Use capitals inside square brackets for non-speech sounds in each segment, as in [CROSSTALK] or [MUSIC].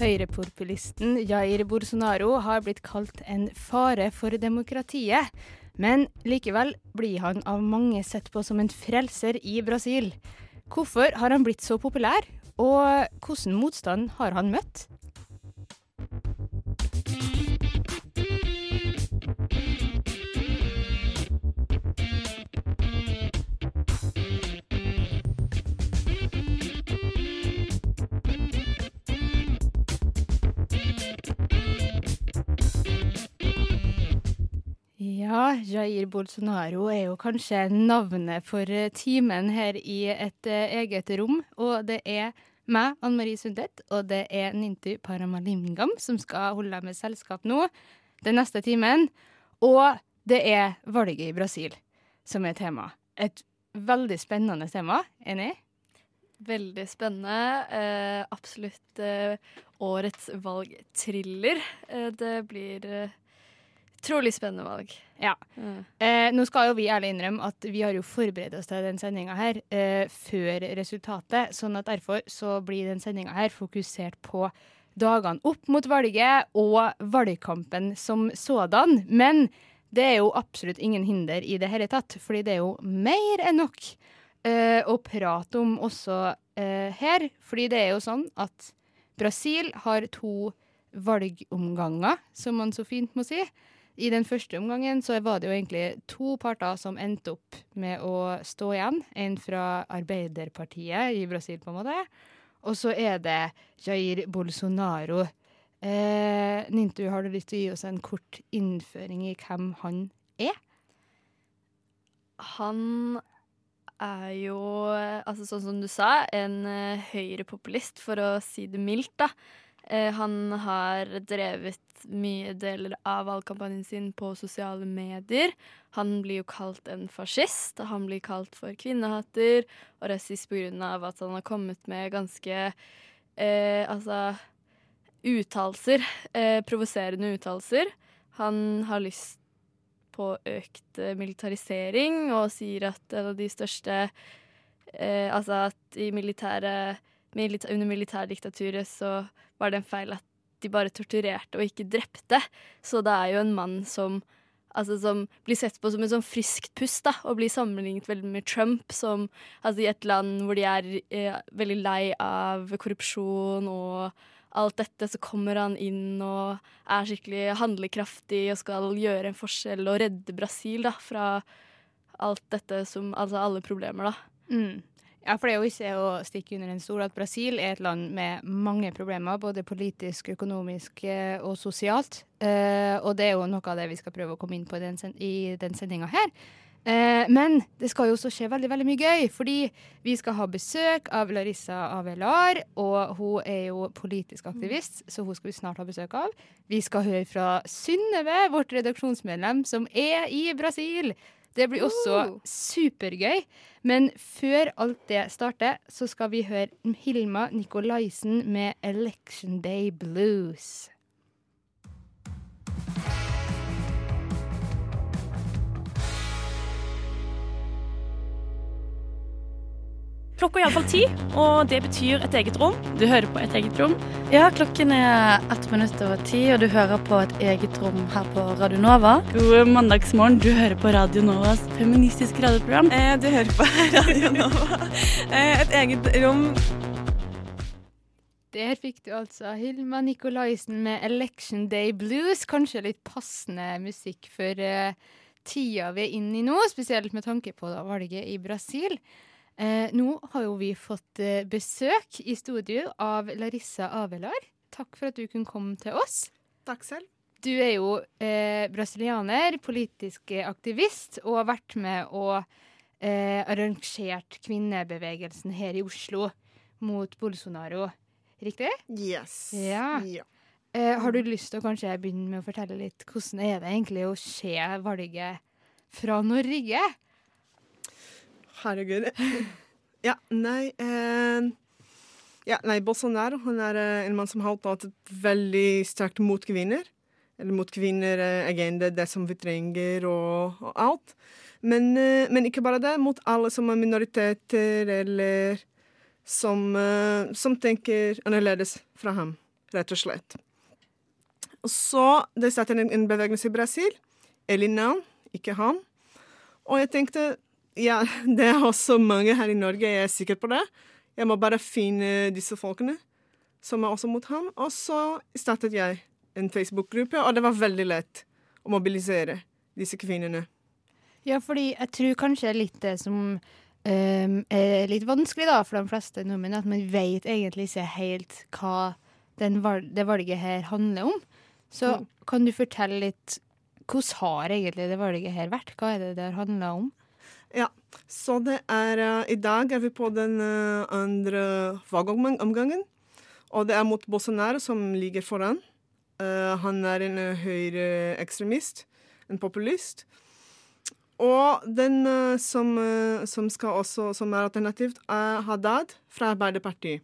Høyrepopulisten Jair Bolsonaro har blitt kalt en fare for demokratiet. Men likevel blir han av mange sett på som en frelser i Brasil. Hvorfor har han blitt så populær, og hvordan motstand har han møtt? Ja, Jair Bolsonaro er jo kanskje navnet for eh, timen her i et eh, eget rom. Og det er meg, Anne Marie Sundet, og det er Nintu Paramalingam som skal holde deg med selskap nå den neste timen. Og det er valget i Brasil som er tema. Et veldig spennende tema. Enig? Veldig spennende. Eh, absolutt eh, årets valgthriller. Eh, det blir eh, utrolig spennende valg. Ja. Mm. Eh, nå skal jo vi ærlig innrømme at vi har jo forberedt oss til den sendinga her eh, før resultatet, sånn at derfor så blir den sendinga her fokusert på dagene opp mot valget og valgkampen som sådan. Men det er jo absolutt ingen hinder i det hele tatt, fordi det er jo mer enn nok eh, å prate om også eh, her. Fordi det er jo sånn at Brasil har to valgomganger, som man så fint må si. I den første omgangen så var det jo egentlig to parter som endte opp med å stå igjen. En fra Arbeiderpartiet i Brasil, på en måte. Og så er det Jair Bolsonaro. Eh, Nintu, har du lyst til å gi oss en kort innføring i hvem han er? Han er jo, eh, altså sånn som du sa, en uh, høyrepopulist, for å si det mildt, da. Eh, han har drevet mye deler av valgkampanjen sin på sosiale medier. Han blir jo kalt en fascist, han blir kalt for kvinnehater og rasist av at han har kommet med ganske eh, altså uttalelser. Eh, provoserende uttalelser. Han har lyst på økt eh, militarisering og sier at en av de største eh, Altså at i militære milita under militærdiktaturet så var det en feil at de bare torturerte og ikke drepte. Så det er jo en mann som, altså, som blir sett på som en sånn friskt pust, da, og blir sammenlignet veldig med Trump, som altså, i et land hvor de er eh, veldig lei av korrupsjon og alt dette, så kommer han inn og er skikkelig handlekraftig og skal gjøre en forskjell og redde Brasil da, fra alt dette som Altså alle problemer, da. Mm. Ja, for det er jo ikke å stikke under en stol at Brasil er et land med mange problemer, både politisk, økonomisk eh, og sosialt. Eh, og det er jo noe av det vi skal prøve å komme inn på i den, den sendinga her. Eh, men det skal jo også skje veldig veldig mye gøy, fordi vi skal ha besøk av Larissa Avelar. Og hun er jo politisk aktivist, så hun skal vi snart ha besøk av. Vi skal høre fra Synnøve, vårt redaksjonsmedlem, som er i Brasil. Det blir også supergøy. Men før alt det starter, så skal vi høre Hilma Nikolaisen med 'Election Day Blues'. Klokka er iallfall ti, og det betyr et eget rom. Du hører på Et eget rom. Ja, klokken er ett minutt over ti, og du hører på et eget rom her på Radio Nova. God mandagsmorgen. Du hører på Radio Novas feministiske radioprogram. Eh, du hører på [LAUGHS] Radio Nova. Eh, et eget rom. Der fikk du altså Hilma Nikolaisen med 'Election Day Blues'. Kanskje litt passende musikk for uh, tida vi er inne i nå, spesielt med tanke på da valget i Brasil. Eh, nå har jo vi fått eh, besøk i studio av Larissa Avelar. Takk for at du kunne komme til oss. Takk selv. Du er jo eh, brasilianer, politisk aktivist, og har vært med og eh, arrangert kvinnebevegelsen her i Oslo mot Bolsonaro. Riktig? Yes. Ja. ja. Eh, har du lyst til å kanskje begynne med å fortelle litt hvordan er det egentlig å se valget fra Norge? Herregud. Ja, nei eh, ja, nei, Bolsonaro han er eh, en mann som har tatt et veldig sterkt mot kvinner. Eller mot kvinner-agenda, det som vi trenger og, og alt. Men, eh, men, ikke bare det. Mot alle som er minoriteter, eller som, eh, som tenker annerledes fra ham, rett og slett. Og så det startet en, en bevegelse i Brasil. Elinan, ikke han. Og jeg tenkte ja, [LAUGHS] det er også mange her i Norge, jeg er sikker på det. Jeg må bare finne disse folkene som er også mot ham. Og så startet jeg en Facebook-gruppe, og det var veldig lett å mobilisere disse kvinnene. Ja, fordi jeg tror kanskje litt det som um, er litt vanskelig da, for de fleste nordmenn, at man vet egentlig ikke helt hva valg, det valget her handler om. Så mm. kan du fortelle litt hvordan har egentlig det valget her vært? Hva er det det har handla om? Ja, så det er uh, I dag er vi på den uh, andre valgomgangen. Og det er mot Bolsonaro som ligger foran. Uh, han er en høyreekstremist, en populist. Og den som, som, skal også, som er alternativt, er Haddad fra Arbeiderpartiet.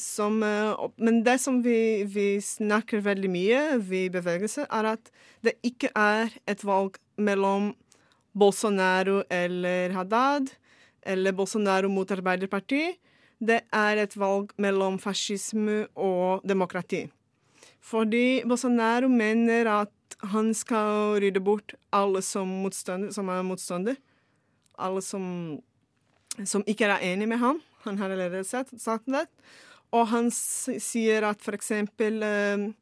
Som, men det som vi, vi, snakker veldig mye, vi bevegelse, er at det ikke er et valg mellom Bolsonaro eller Haddad, eller Bolsonaro mot Arbeiderpartiet, det er et valg mellom fascisme og demokrati. Fordi Bolsonaro mener at han skal rydde bort alle som, som er motstander. Alle som, som, ikke er enig med ham. Han har allerede sagt det. Og han sier at uh,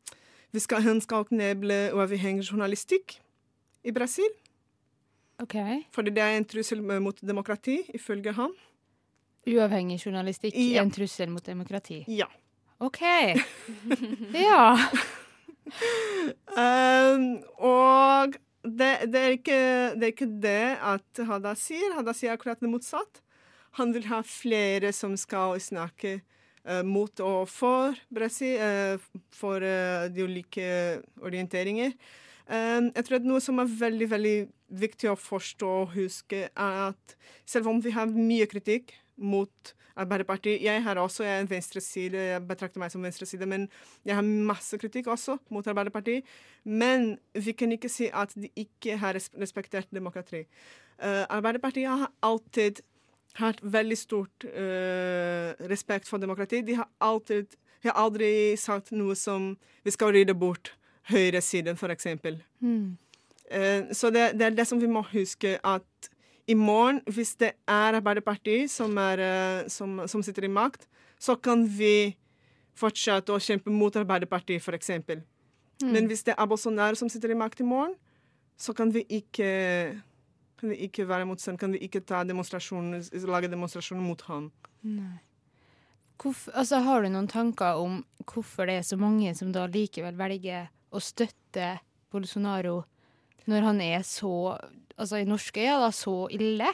skal, han skal kneble uavhengig journalistikk i Brasil. Okay. Fordi det er en trussel mot demokrati, ifølge ham. Uavhengig journalistikk ja. er en trussel mot demokrati? Ja. OK. [LAUGHS] ja. um, og det, det, er ikke, det, er ikke, det at Hada sier. Hada sier akkurat det motsatt. Han vil ha flere som skal snakke uh, mot og for Brasil, uh, for uh, de ulike orienteringer. Um, jeg tror at noe som er veldig, veldig viktig å forstå og huske, er at selv om vi har mye kritikk mot Arbeiderpartiet Jeg har også en venstreside, jeg betrakter meg som venstreside, men jeg har masse kritikk også mot Arbeiderpartiet. Men vi kan ikke si at de ikke har respektert demokrati. Uh, Arbeiderpartiet har alltid hatt veldig stort uh, respekt for demokrati. De har alltid har aldri sagt noe som vi skal rydde bort høyresiden, f.eks. Mm. Uh, så det, det, er det som vi må huske, at i morgen, hvis det er Arbeiderpartiet som, er, uh, som, som, sitter i makt, så kan vi fortsette å kjempe mot Arbeiderpartiet, f.eks. Mm. Men hvis det er Bolsonaro som sitter i makt i morgen, så kan vi ikke kan vi ikke være motstand, kan vi ikke ta demonstrasjoner, lage demonstrasjoner mot han. Nei. Hvorfor, altså, har du noen tanker om hvorfor det er så mange som da likevel velger å støtte Bolsonaro når han er så Altså i norske øyne, da, så ille?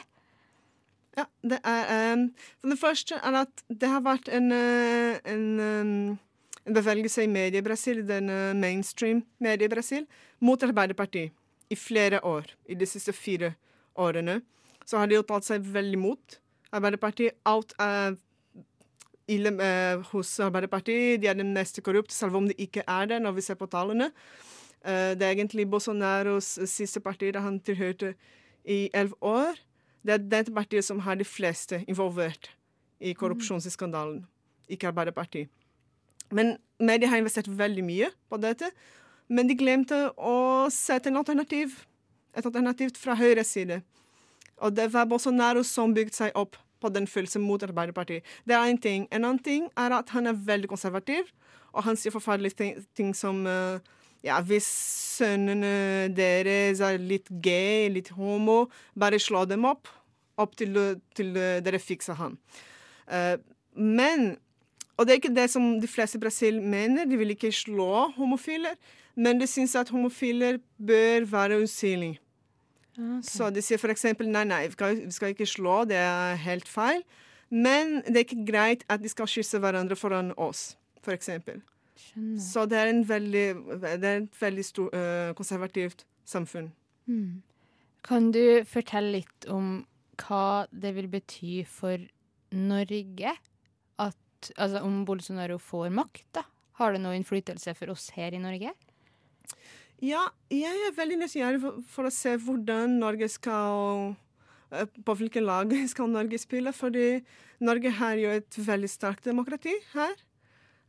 Ja, det er um, det første er at det har vært en, uh, en, um, en bevegelse i medie i Brasil, den uh, mainstream-medie i Brasil, mot Arbeiderpartiet i flere år. I de siste fire årene. Så har de jo tatt seg veldig mot Arbeiderpartiet. Alt er ille uh, hos Arbeiderpartiet. De er den neste korrupte, selv om de ikke er det, når vi ser på tallene. Uh, det er egentlig Bolsonaros siste parti da han tilhørte i elleve år. Det er det partiet som har de fleste involvert i korrupsjonsskandalen, ikke Arbeiderpartiet. Men media har investert veldig mye på dette, men de glemte å sette en alternativ. Et alternativ fra høyre side. Og det var Bolsonaro som bygde seg opp på den følelsen mot Arbeiderpartiet. Det er én ting. En annen ting er at han er veldig konservativ, og han sier forferdelige ting, ting som uh, ja, hvis sønnene deres er litt gay, litt homo, bare slå dem opp, opp til, til dere fikser han. Uh, men Og det er ikke det som de fleste i Brasil mener, de vil ikke slå homofiler. men de syns at homofiler bør være usynlige. Okay. Så de sier f.eks.: Nei, nei, vi skal, vi skal, ikke slå, det er helt feil. Men det er ikke greit at de skal kysse hverandre foran oss, f.eks. Skjønner. Så det er, en veldig, det er et veldig stor, uh, konservativt samfunn. Mm. Kan du fortelle litt om hva det vil bety for Norge at altså om Bolsonaro får makt? da? Har det noe innflytelse for oss her i Norge? Ja, jeg er veldig nysgjerrig for, for å se hvordan Norge skal På hvilket lag skal Norge spille? Fordi Norge har jo et veldig sterkt demokrati her.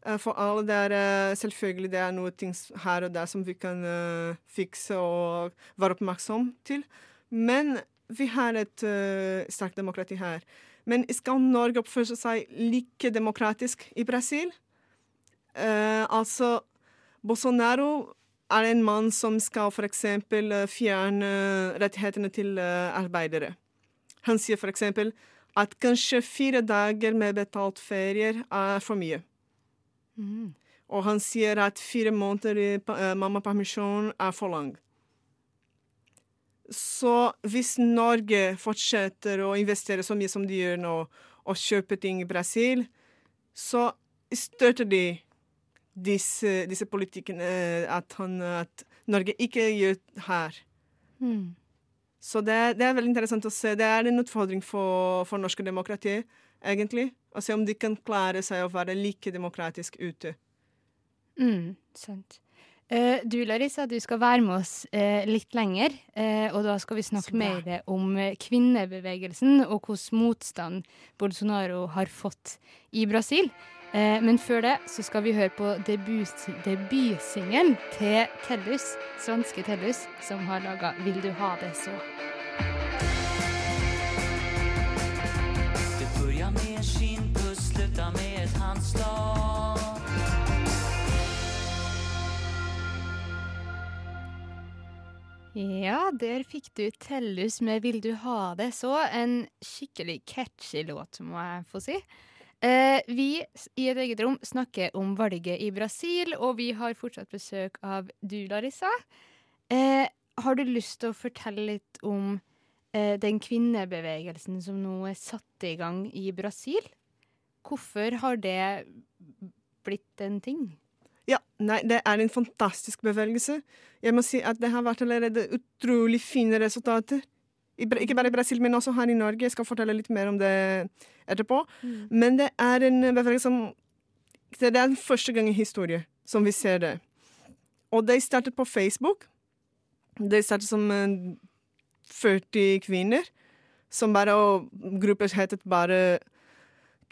Eh, For alle det er eh, selvfølgelig det er noe ting her og der som vi kan uh, fikse og være oppmerksom til. Men vi har et uh, sterkt demokrati her. Men skal Norge oppføre seg like demokratisk i Brasil? Uh, altså, Bolsonaro er en mann som skal f.eks. fjerne rettighetene til arbeidere. Han sier f.eks. at kanskje fire dager med betalt ferier er for mye. Mm. Og han sier at fire måneder i pa- eh, mammapermisjon er for lang. Så hvis Norge fortsetter å investere så mye som de gjør nå, og kjøpe ting i Brasil, så støtter de disse, disse politikkene eh, at, han, at Norge ikke gjør her. Mm. Så det, det er veldig interessant å se. Det er en utfordring for, for norske demokratier, egentlig. Og se om de kan klare seg å være like demokratisk ute. Mm, sant. Eh, du Larissa, du skal være med oss eh, litt lenger, eh, og da skal vi snakke mer om kvinnebevegelsen og hvordan motstand Bolsonaro har fått i Brasil. Men før det så skal vi høre på debut, debutsingelen til Tellus, svenske Tellus, som har laga 'Vil du ha det så'. Ja, der fikk du Tellus med 'Vil du ha det så'. En skikkelig catchy låt, må jeg få si. Eh, vi i et eget rom snakker om valget i Brasil, og vi har fortsatt besøk av du, Larissa. Eh, har du lyst til å fortelle litt om eh, den kvinnebevegelsen som nå er satt i gang i Brasil? Hvorfor har det blitt en ting? Ja, nei, det er en fantastisk bevegelse. Jeg må si at det har vært allerede utrolig fine resultater. I, ikke bare i Brasil, men også her i Norge. Jeg skal fortelle litt mer om det etterpå. Men det er en bevegelse som Det er den første gang i historien som vi ser det. Og de startet på Facebook. De startet som eh, 40 kvinner. Som bare, og Grupper het bare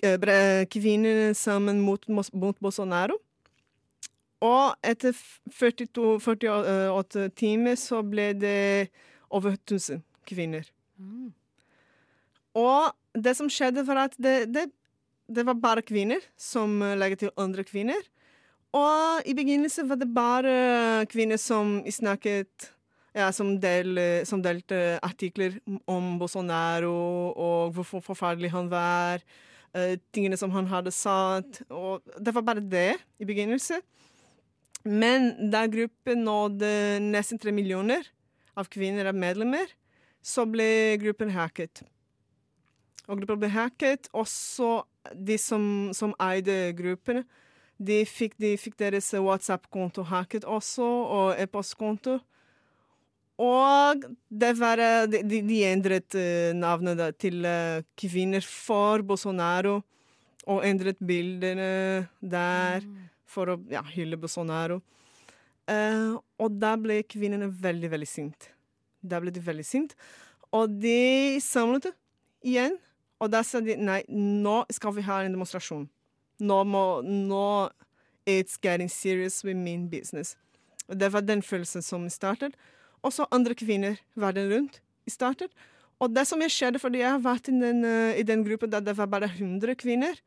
eh, Kvinner sammen mot, mot, mot Bolsonaro. Og etter 42, 48 timer så ble det over 1000 kvinner. Og det som skjedde, var at det, det, det var bare kvinner som eh, legget til andre kvinner. Og i begynnelsen var det bare kvinner som snakket ja, som, del, som delte artikler om Bolsonaro og hvorfor forferdelig han var. Uh, tingene som han hadde sagt. Og det var bare det i begynnelsen. Men da gruppen nådde nesten tre millioner av kvinner og medlemmer, så ble gruppen hacket. Og gruppen ble hacket, også de som, som eide gruppen, de fikk, de fikk deres WhatsApp-konto hacket også, og e-postkonto. Og var, de, de- endret eh, navnet til eh, Kvinner for Bolsonaro, og endret bildene der for å ja, hylle Bolsonaro. Uh, og da ble kvinnene veldig, veldig sinte. Da ble de veldig sinte. Og de samlet igjen, og da sa de nei, nå skal vi ha en demonstrasjon. Nå må Nå It's getting serious with mean business. Og det var den følelsen som startet. Og så andre kvinner verden rundt startet. Og det som skjedde, fordi jeg har vært i den, uh, i den gruppen der det var bare 100 kvinner,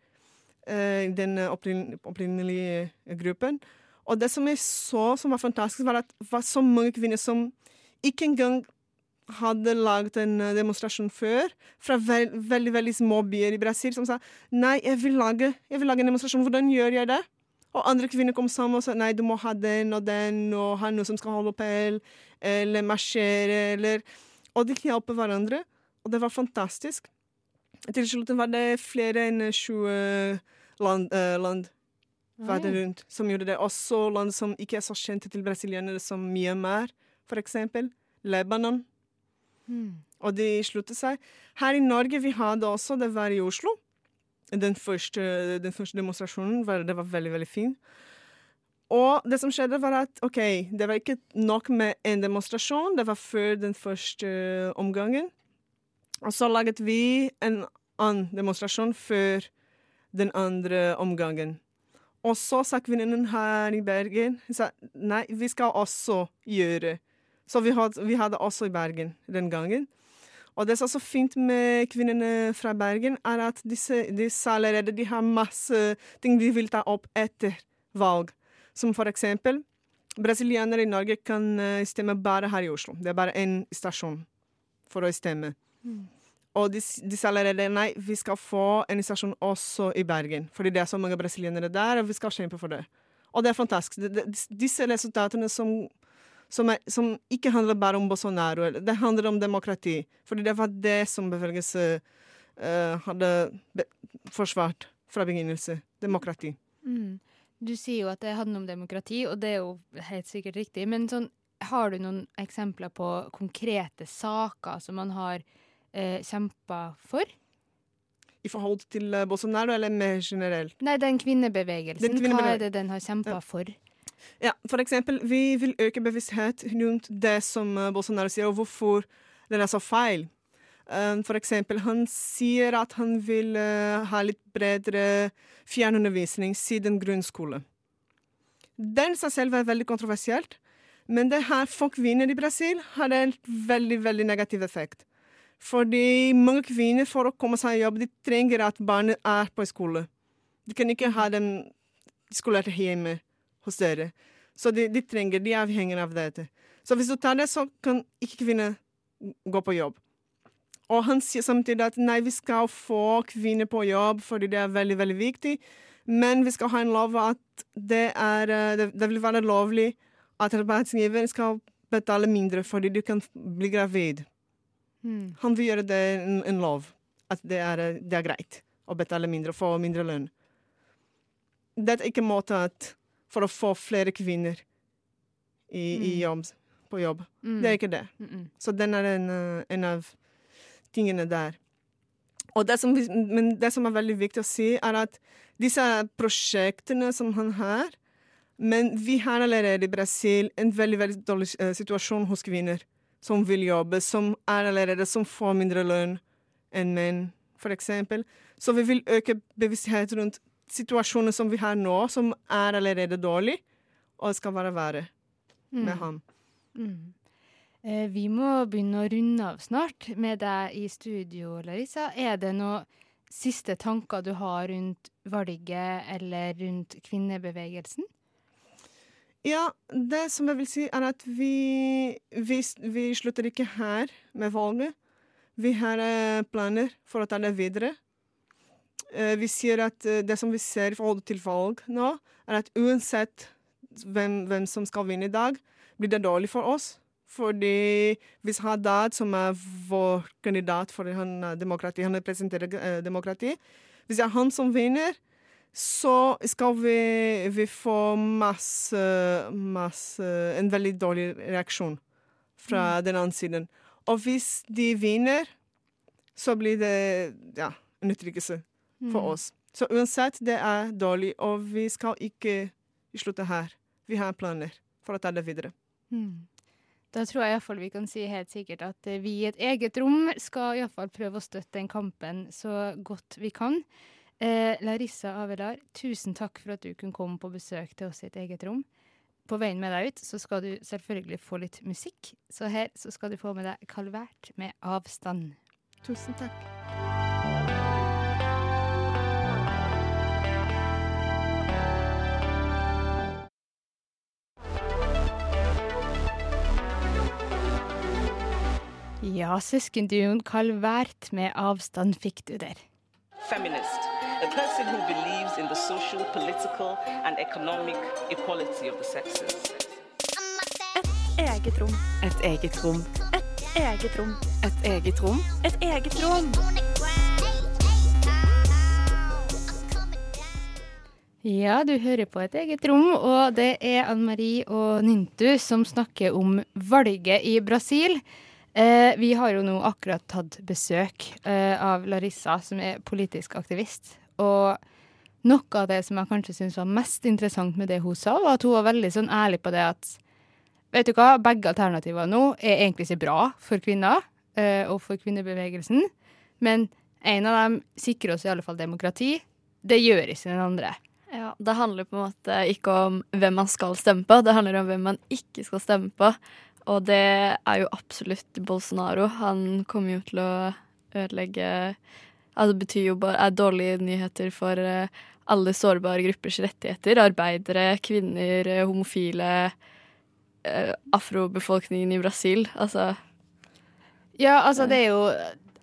den eh, opprinn- opprinnelige gruppen. Og det som jeg så som var fantastisk, var at det var så mange kvinner som ikke engang hadde laget en eh, demonstrasjon før, fra veld, veldig veldig små byer i Brasil, som sa nei, jeg vil, lage, jeg vil lage en demonstrasjon, hvordan gjør jeg det? Og andre kvinner kom sammen og sa nei, du må ha den og den, og ha noe som skal holde appell, eller marsjere, eller Og de hjalp hverandre, og det var fantastisk. Til slutt var det flere enn 20 land, eh, land verden rundt som gjorde det. Også land som ikke er så kjente til brasilianere, som Myanmar, eksempel. Lebanon. Og de sluttet seg. Her i Norge vi hadde også, det var i Oslo. Den første, den første demonstrasjonen var, det var veldig, veldig fin. Og det som skjedde, var at OK, det var ikke nok med en demonstrasjon. Det var før den første omgangen. Og så laget vi en annen demonstrasjon før den andre omgangen. Og så sa kvinnen her i Bergen sa, nei, vi skal også gjøre. Så vi hadde, vi hadde også i Bergen den gangen. Og det som er så fint med kvinnene fra Bergen, er at disse, de allerede de har masse ting de vil ta opp etter valg. Som for eksempel brasilianere i Norge kan eh, stemme bare her i Oslo. Det er bare én stasjon for å stemme. Og de, de sa allerede nei, vi skal få en stasjon også i Bergen. Fordi det er så mange brasilianere der, og vi skal kjempe for det. Og det er fantastisk. De, de, disse resultatene som, som, er, som ikke handler bare om Bolsonaro, det handler om demokrati. Fordi det var det som bevegelse uh, hadde be forsvart fra begynnelse. Demokrati. Mm. Du sier jo at det handler om demokrati, og det er jo helt sikkert riktig. Men sånn, har du noen eksempler på konkrete saker som man har eh, kjempa for? I forhold til eh, Bolsonaro, eller mer generelt? Nei, den kvinnebevegelsen. Den Hva er det den har kjempa for? Ja, for eksempel, vi vil øke bevissthet rundt det som eh, Bolsonaro sier, og hvorfor den er så feil. Um, for eksempel, han sier at han vil eh, ha litt bredere fjernundervisning siden grunnskole. Den seg selv er veldig kontroversielt, men det her folk vinner i Brasil har en veldig, veldig negativ effekt. Fordi mange kvinner, for å komme seg i jobb, de trenger at barnet er på skole. De kan ikke ha dem skolert hjemme hos dere. Så de, de trenger, de er avhengige av dette. Så hvis du tar det, så kan ikke kvinner gå på jobb. Og han sier samtidig at nei, vi skal få kvinner på jobb fordi det er veldig, veldig viktig, men vi skal ha en lov at det, er, eh, det, det vil være lovlig at arbeidsgiver skal betale mindre fordi du kan bli gravid. Mm. Han vil gjøre det en, lov, at det er, det er greit å betale mindre og få mindre lønn. Det er ikke en måte at for å få flere kvinner i, i Mm. jobb, på jobb. Mm. Det er ikke det. Mm -mm. Så den er en, en av tingene der. Og det som, men det som er veldig viktig å si, er at disse prosjektene som han har Men vi har allerede i Brasil en veldig veldig dårlig eh, situasjon hos kvinner som vil jobbe, som er allerede som får mindre lønn enn menn, eksempel. Så vi vil øke bevissthet rundt situasjoner som vi har nå, som er allerede dårlig, og skal være verre med Mm. ham. Mm. Eh, vi må begynne å runde av snart med deg i studio, Larissa. Er det noen siste tanker du har rundt valget eller rundt kvinnebevegelsen? Ja, det som jeg vil si, er at vi, vi, vi slutter ikke her med valget. Vi har eh, planer for å ta det videre. Eh, Vi sier at eh, det som vi ser i forhold til valg nå, er at uansett hvem, hvem som skal vinne i dag, blir det dårlig for oss. Fordi hvis Haddad, som er vår kandidat for han, demokrati, han representerer demokrati Hvis det er han som vinner, så skal vi, vi få masse, masse En veldig dårlig reaksjon fra den andre siden. Og hvis de vinner, så blir det ja, en utryggelse for Mm. oss. Så uansett, det er dårlig, og vi skal ikke slutte her. Vi har planer for å ta det videre. Mm. Da tror jeg iallfall vi kan si helt sikkert at eh, vi i et eget rom skal iallfall prøve å støtte den kampen så godt vi kan. Eh, Larissa Avelar, tusen takk for at du kunne komme på besøk til oss i et eget rom. På veien med deg ut så skal du selvfølgelig få litt musikk, så her så skal du få med deg Kalvært med avstand. Tusen takk. Ja, søskenduoen Kalvært med avstand fikk du der. feminist, a person who believes in the social, political, and economic equality of the sexes. Eget rom. Et eget rom. Et Eget rom. Et eget rom. Et eget rom. Ja, du hører på et eget rom, og det er Anne Marie og Nintu som snakker om valget i Brasil. Eh, vi har jo nå akkurat tatt besøk eh, av Larissa, som er politisk aktivist. Og noe av det som jeg kanskje syntes var mest interessant med det hun sa, var at hun var veldig sånn ærlig på det at vet du hva, begge alternativer nå er egentlig ikke bra for kvinner øh, og for kvinnebevegelsen, men en av dem sikrer oss i alle fall demokrati. Det gjør ikke den andre. Ja, Det handler på en måte ikke om hvem man skal stemme på, det handler om hvem man ikke skal stemme på. Og det er jo absolutt Bolsonaro. Han kommer jo til å ødelegge altså Det betyr jo bare er dårlige nyheter for eh, alle sårbare gruppers rettigheter. Arbeidere, kvinner, eh, homofile, eh, afrobefolkningen i Brasil. Altså Ja, altså det er jo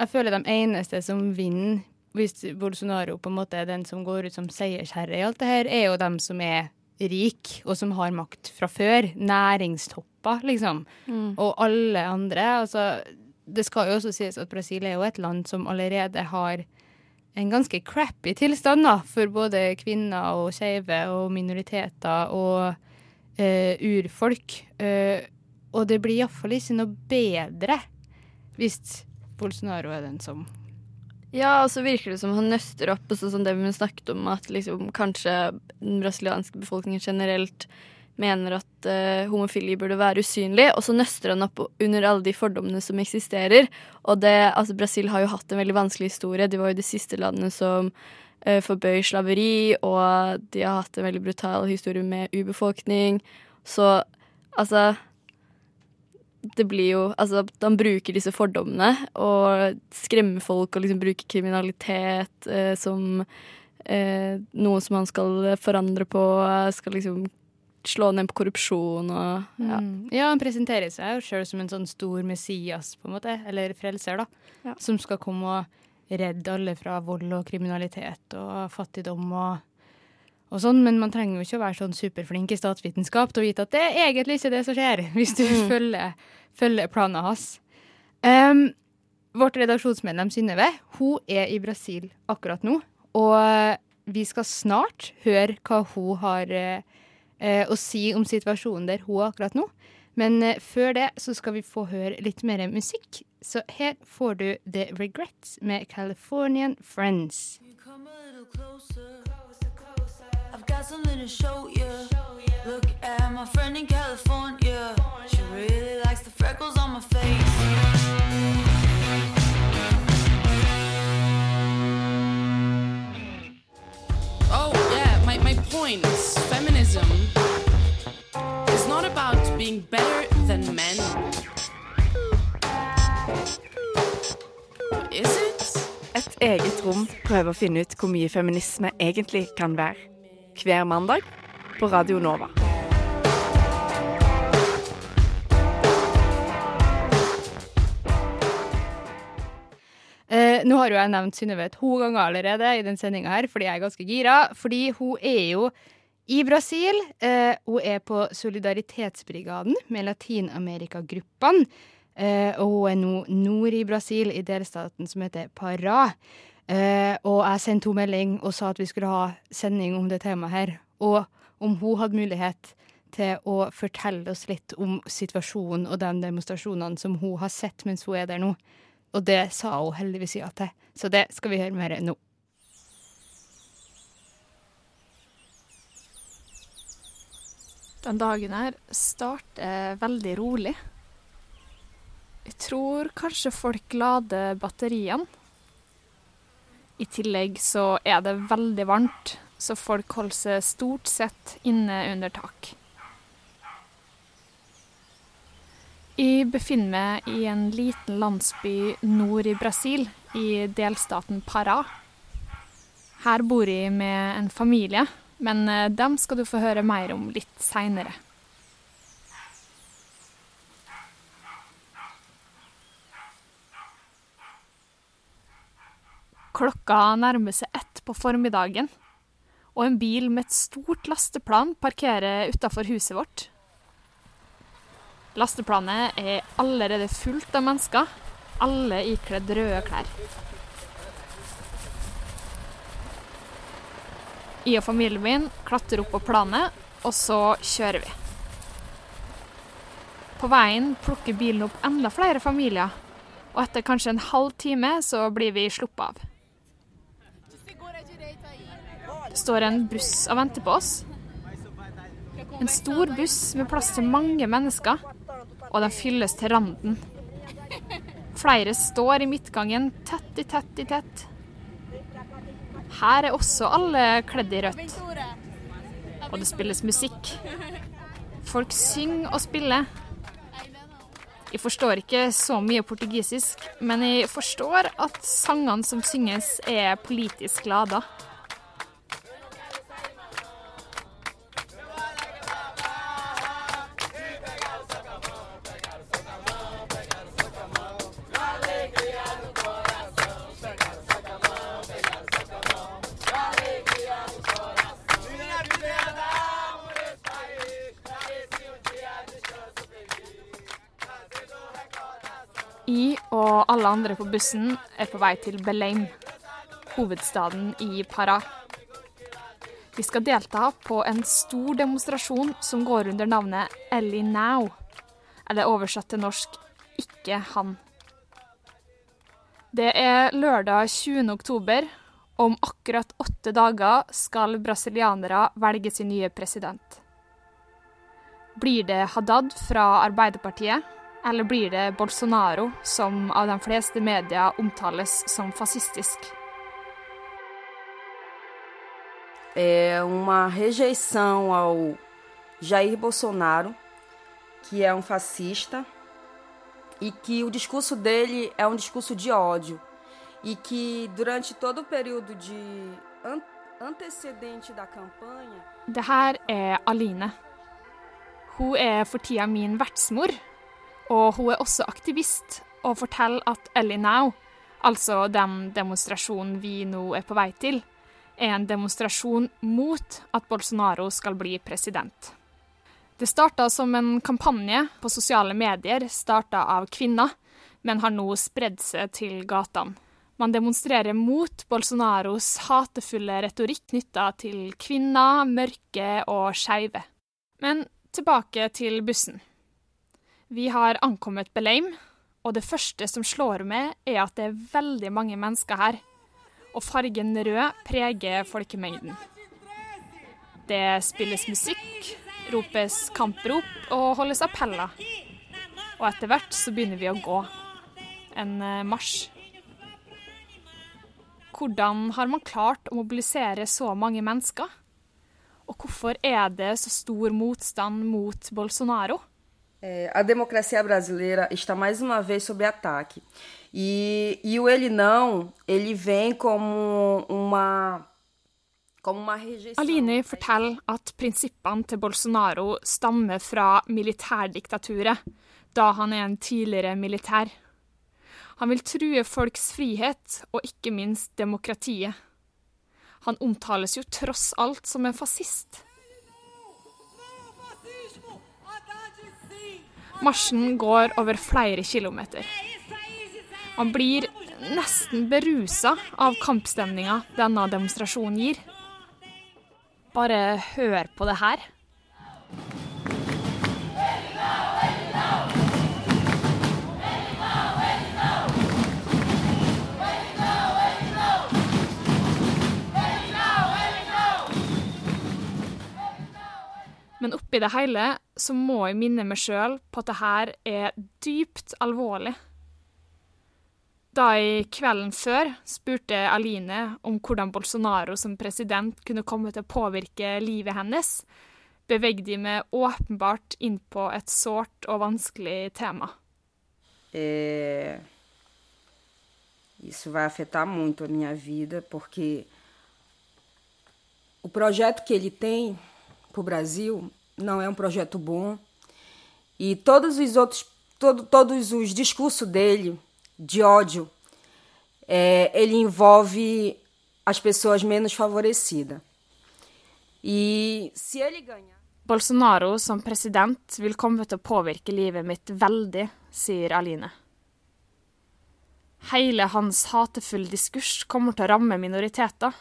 Jeg føler de eneste som vinner hvis Bolsonaro på en måte er den som går ut som seiersherre i alt det her, er jo dem som er rik og som har makt fra før. Næringstopper, liksom. Mm. Og alle andre. Altså, det skal jo også sies at Brasil er jo et land som allerede har en ganske crappy tilstand da, for både kvinner og skeive og minoriteter og eh, urfolk. Eh, og det blir iallfall ikke noe bedre hvis Bolsonaro er den som Ja, og så virker det som han nøster opp, og sånn som det vi snakket om, at liksom kanskje den brasilianske befolkningen generelt mener at uh, homofili burde være usynlig, og så nøster han opp under alle de fordommene som eksisterer. Og det, altså Brasil har jo hatt en veldig vanskelig historie. De var jo det siste landet som uh, forbøy slaveri, og de har hatt en veldig brutal historie med urbefolkning. Så altså det blir jo Altså, han bruker disse fordommene og skremmer folk og liksom bruker kriminalitet eh, som eh, noe som han skal forandre på, skal liksom slå ned på korrupsjon og ja. Mm. Ja, han presenterer seg jo sjøl som en sånn stor Messias, på en måte, eller frelser, da, Ja. som skal komme og redde alle fra vold og kriminalitet og fattigdom og, og sånn, men man trenger jo ikke å være sånn superflink i statsvitenskap til å vite at det er egentlig ikke det som skjer, [LAUGHS] hvis du Mm. følger, følger planen hans. Um, vårt redaksjonsmedlem Synnøve, hun er i Brasil akkurat nå, og vi skal snart høre hva hun har eh, eh, å si om situasjonen der hun er akkurat nå. Men eh, før det så skal vi få høre litt mer musikk. Så her får du The Regrets med Californian Friends. I've got something to show you. Look at my friend in California. She really likes the freckles on my eget rom prøver å finne ut hvor mye feminisme egentlig kan være. Hver mandag på Radio Nova. Eh, nå har jo jeg nevnt Synnøve to ganger allerede i den sendinga her, fordi jeg er ganske gira. Fordi hun er jo i Brasil. Eh, hun er på Solidaritetsbrigaden med Latin-Amerika-gruppene. Eh, og hun er nå nord i Brasil, i delstaten som heter Pará. Eh, og jeg sendte henne melding og sa at vi skulle ha sending om det temaet her. Og om hun hadde mulighet til å fortelle oss litt om situasjonen og de demonstrasjonene som hun har sett mens hun er der nå. Og det sa hun heldigvis ja til. Så det skal vi høre mer nå. Den dagen her starter veldig rolig. Jeg tror kanskje folk lader batteriene. I tillegg så er det veldig varmt, så folk holder seg stort sett inne under tak. Jeg befinner meg i en liten landsby nord i Brasil, i delstaten Pará. Her bor jeg med en familie, men eh, dem skal du få høre mer om litt seinere. Klokka nærmer seg ett på formiddagen, og en bil med et stort lasteplan parkerer utafor huset vårt. Lasteplanet er allerede fullt av mennesker, alle ikledd røde klær. Jeg og familien min klatrer opp på planet, og så kjører vi. På veien plukker bilen opp enda flere familier, og etter kanskje en halv time så blir vi sluppet av. Står en buss og venter på oss. En stor buss med plass til mange mennesker, og den fylles til randen. Flere står i midtgangen tett i tett i tett. Her er også alle kledd i rødt. Og det spilles musikk. Folk synger og spiller. Jeg forstår ikke så mye portugisisk, men jeg forstår at sangene som synges, er politisk lada. Alle andre på bussen er på vei til Belém, hovedstaden i Pará. Vi skal delta på en stor demonstrasjon som går under navnet Ellie Now, eller oversatt til norsk Ikke han. Det er lørdag 20. oktober, om akkurat åtte dager skal brasilianere velge sin nye president. Blir det Haddad fra Arbeiderpartiet? Eller blir det Bolsonaro, som av de fleste medier omtales som fascistisk? É uma rejeição ao Jair Bolsonaro, que é um fascista, e que o discurso dele é um discurso de ódio, e que durante todo o período de an antecedente da campanha Det her er Aline. Hun er for tida min vertsmor, og hun er også aktivist og forteller at Ellie Now, altså den demonstrasjonen vi nå er på vei til, er en demonstrasjon mot at Bolsonaro skal bli president. Det starta som en kampanje på sosiale medier, starta av kvinner, men har nå spredd seg til gatene. Man demonstrerer mot Bolsonaros hatefulle retorikk knytta til kvinner, mørke og skeive. Men tilbake til bussen. Vi har ankommet Beleim, og det første som slår meg, er at det er veldig mange mennesker her. Og fargen rød preger folkemengden. Det spilles musikk, ropes kamprop og holdes appeller. Og etter hvert så begynner vi å gå. En eh, marsj. Hvordan har man klart å mobilisere så mange mennesker? Og hvorfor er det så stor motstand mot Bolsonaro? É, a democracia brasileira está mais uma vez sob ataque. E, e o ele não, ele vem como uma Alini. Forteller at prinsippene til Bolsonaro stammer fra militærdiktaturet, da han er en tidligere militær. Han vil true folks frihet, og ikke minst demokratiet. Han omtales jo tross alt som en fascist. Marsjen går over flere kilometer. Man blir nesten berusa av kampstemninga denne demonstrasjonen gir. Bare hør på det her. Men oppi det hele så må jeg minne meg sjøl på at det her er dypt alvorlig. Da jeg kvelden før spurte Aline om hvordan Bolsonaro som president kunne komme til å påvirke livet hennes, bevegde jeg meg åpenbart inn på et sårt og vanskelig tema. Eh, isso vai afetar muito a minha vida, porque para o Brasil não é um projeto bom. E todos os outros, todo, todos os discursos dele de ódio, é, ele envolve as pessoas menos favorecidas. E se ele ganhar. Bolsonaro som president vil komme til å påvirke livet mitt veldig, sier Aline. Hele hans hatefulle diskurs kommer til å ramme minoriteter.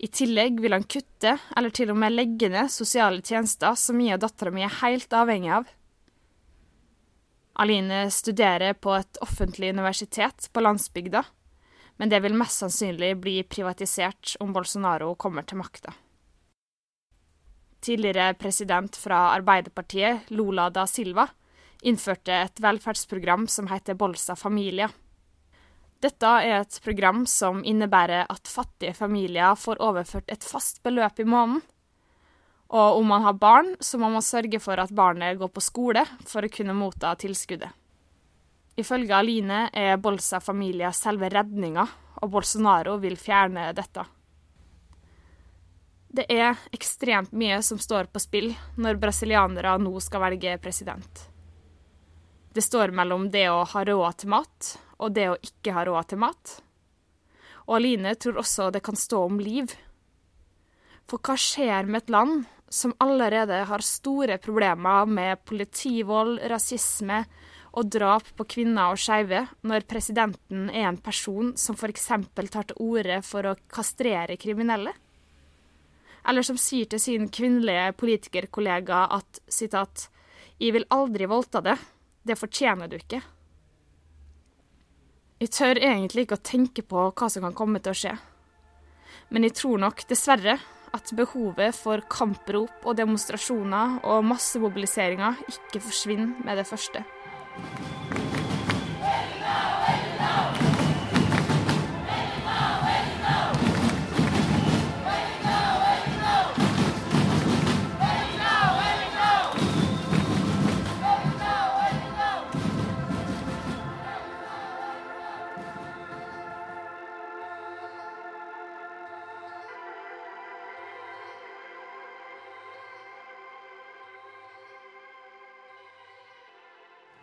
I tillegg vil han kutte, eller til og med legge ned, sosiale tjenester som jeg og dattera mi er helt avhengig av. Aline studerer på et offentlig universitet på landsbygda, men det vil mest sannsynlig bli privatisert om Bolsonaro kommer til makta. Tidligere president fra Arbeiderpartiet, Lula da Silva, innførte et velferdsprogram som heter Bolsa Familia. Dette er et program som innebærer at fattige familier får overført et fast beløp i måneden. Og om man har barn, så må man sørge for at barnet går på skole for å kunne motta tilskuddet. Ifølge Aline er Bolsa Familia selve redninga, og Bolsonaro vil fjerne dette. Det er ekstremt mye som står på spill når brasilianere nå skal velge president. Det står mellom det å ha råd til mat og det å ikke ha råd til mat. Og Aline tror også det kan stå om liv. For hva skjer med et land som allerede har store problemer med politivold, rasisme og drap på kvinner og skeive, når presidenten er en person som f.eks. tar til orde for å kastrere kriminelle? Eller som sier til sin kvinnelige politikerkollega at 'Jeg vil aldri voldta det. Det fortjener du ikke'. Jeg tør egentlig ikke å tenke på hva som kan komme til å skje. Men jeg tror nok, dessverre, at behovet for kamprop og demonstrasjoner og massemobiliseringer ikke forsvinner med det første.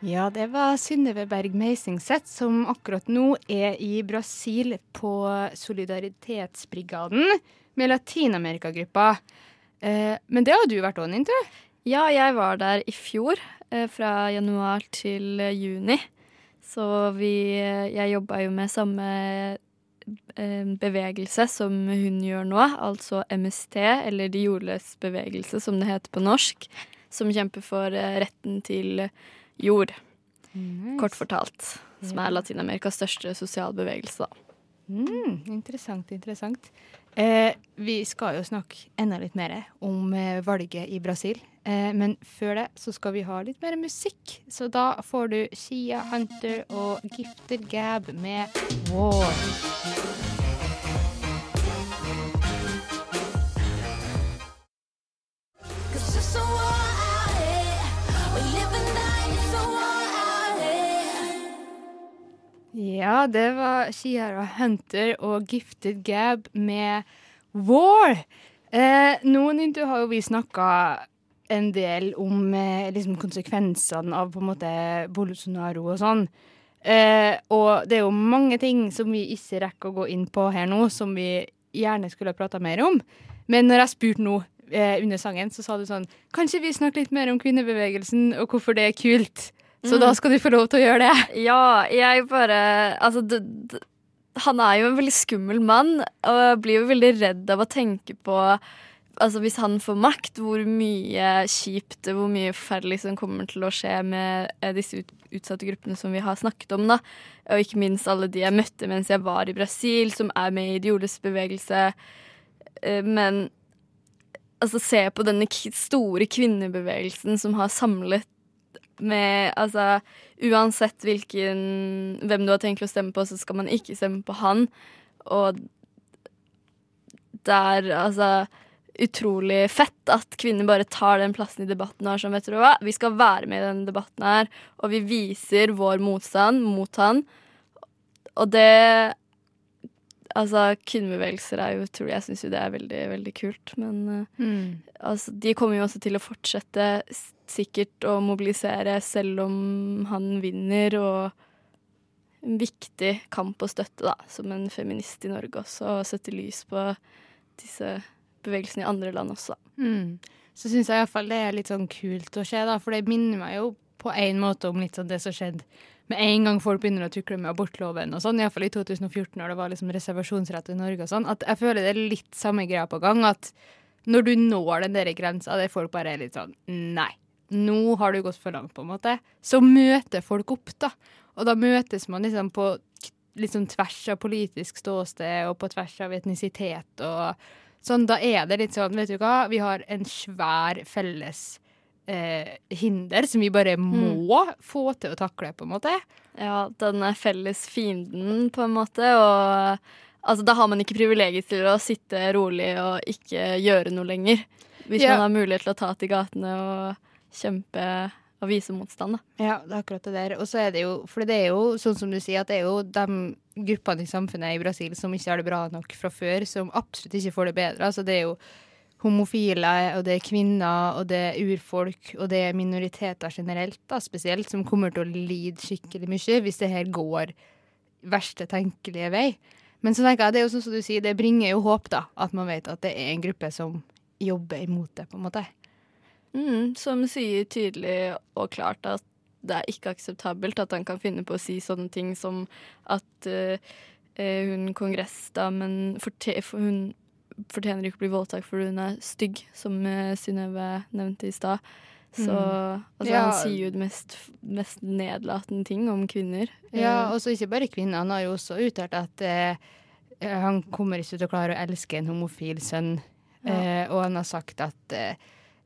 Ja, det var Synnøve Berg Meisingseth, som akkurat nå er i Brasil på Solidaritetsbrigaden med Latin-Amerika-gruppa. Eh, men det har du vært òg, Nintu? Ja, jeg var der i fjor, eh, fra januar til eh, juni. Så vi Jeg jobba jo med samme bevegelse som hun gjør nå, altså MST, eller De jordløs bevegelse, som det heter på norsk, som kjemper for retten til jord. Nice. Kort fortalt. Som er Latin-Amerikas største sosialbevegelse. Mm, interessant, interessant. Eh, vi skal jo snakke enda litt mer om eh, valget i Brasil. Eh, men før det så skal vi ha litt mer musikk. Så da får du Shia Hunter og Gifter Gab med War. Ja, det var Shia Hunter og Gifted Gab med War. Eh, noen du har jo vi snakka en del om eh, liksom konsekvensene av på en måte Bolsonaro og sånn. Eh, og det er jo mange ting som vi ikke rekker å gå inn på her nå, som vi gjerne skulle ha prata mer om. Men når jeg spurte nå eh, under sangen, så sa du sånn Kanskje vi snakker litt mer om kvinnebevegelsen og hvorfor det er kult. Så Mm. da skal du få lov til å gjøre det. Ja, jeg bare Altså, d d han er jo en veldig skummel mann, og jeg blir jo veldig redd av å tenke på Altså, hvis han får makt, hvor mye kjipt, hvor mye forferdelig som kommer til å skje med eh, disse ut utsatte gruppene som vi har snakket om, da. Og ikke minst alle de jeg møtte mens jeg var i Brasil, som er med i Dioles bevegelse. Eh, Men altså, se på denne store kvinnebevegelsen som har samlet med Altså, uansett hvilken Hvem du har tenkt å stemme på, så skal man ikke stemme på han. Og det er altså utrolig fett at kvinner bare tar den plassen i debatten her er sånn, vet du hva, vi skal være med i denne debatten her, og vi viser vår motstand mot han. Og det Altså, kvinnebevegelser er jo utrolig Jeg syns jo det er veldig, veldig kult, men eh, Mm. altså, de kommer jo også til å fortsette sikkert å mobilisere selv om han vinner, og en viktig kamp å støtte, da, som en feminist i Norge også, og sette lys på disse bevegelsene i andre land også. Mm. Så syns jeg iallfall det er litt sånn kult å se, da, for det minner meg jo på en måte om litt sånn det som skjedde med en gang folk begynner å tukle med abortloven og sånn, iallfall i 2014 når det var liksom reservasjonsrett i Norge og sånn, at jeg føler det er litt samme greia på gang. At når du når den der grensa der folk bare er litt sånn Nei, nå har du gått for langt, på en måte. Så møter folk opp, da. Og da møtes man liksom på sånn tvers av politisk ståsted og på tvers av etnisitet og sånn. Da er det litt sånn, vet du hva, vi har en svær felles eh, hinder som vi bare må få til å takle, på en måte. Ja, den er felles fienden, på en måte. Og altså, da har man ikke privilegiet til å sitte rolig og ikke gjøre noe lenger. Hvis Ja. man har mulighet til å ta til gatene og kjempe og vise motstand, da. Ja, det er akkurat det der. Og så er det jo, for det er jo sånn som du sier, at det er jo de gruppene i samfunnet i Brasil som ikke har det bra nok fra før, som absolutt ikke får det bedre. Altså det er jo homofile, og det er kvinner, og det er urfolk, og det er minoriteter generelt, da, spesielt, som kommer til å lide skikkelig mye hvis det her går verste tenkelige vei. Men så tenker jeg, det er jo sånn som du sier, det bringer jo håp, da, at man vet at det er en gruppe som jobber imot det, på en måte. Mm, som sier tydelig og klart at det er ikke akseptabelt at han kan finne på å si sånne ting som at eh, hun kongressdamen forte for hun fortjener ikke å bli voldtatt fordi hun er stygg, som uh, Synnøve nevnte i stad. Så Mm. altså, Ja. han sier jo det mest, mest nedlatende ting om kvinner. Ja, og så ikke bare kvinner. Han har jo også uttalt at uh, han kommer ikke til å klare å elske en homofil sønn. Ja. uh, og han har sagt at eh,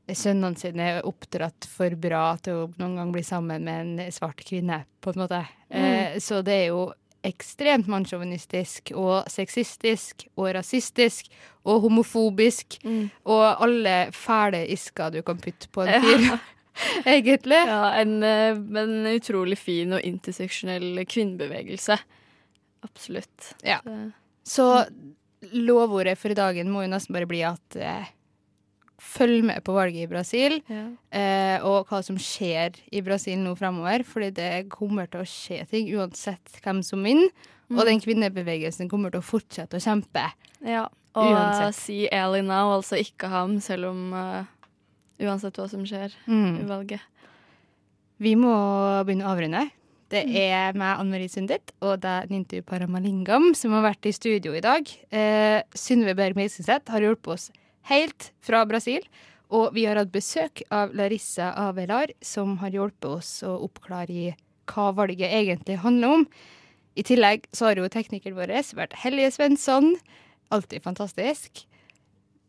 sønnene sine er oppdratt for bra til å noen gang bli sammen med en svart kvinne, på en måte. Eh, så det er jo ekstremt mannssjåvinistisk og sexistisk og rasistisk og homofobisk og alle fæle isker du kan putte på en fyr. Ja. [LAUGHS] Egentlig. Ja, en, eh, en utrolig fin og interseksjonell kvinnebevegelse. Absolutt. Ja. Så- Så lovordet for dagen må jo nesten bare bli at eh, følg med på valget i Brasil, Ja. eh, og hva som skjer i Brasil nå fremover. Fordi det kommer til å skje ting uansett hvem som vinner. Mm. Og den kvinnebevegelsen kommer til å fortsette å kjempe. Ja, og Uansett. si Ally now, altså ikke ham, selv om uh, Uansett hva som skjer Mm. i valget. Vi må begynne å avrunde. Det Mm. er meg, Anne Marie Sundet, og det er Nintu Paramalingam som har vært i studio i dag. Eh, Synnøve Berg Meisenseth har hjulpet oss helt fra Brasil. Og vi har hatt besøk av Larissa Avelar, som har hjulpet oss å oppklare hva valget egentlig handler om. I tillegg så har jo teknikeren vår vært Hellige Svensson. Alltid fantastisk.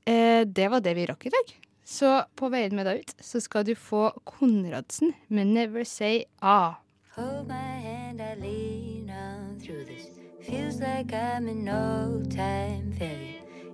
Eh, det var det vi rakk i dag. Så på veien med deg ut så skal du få Konradsen med 'Never Say Ah'. Hold my hand, I lean on through this. Feels like I'm in no time failure.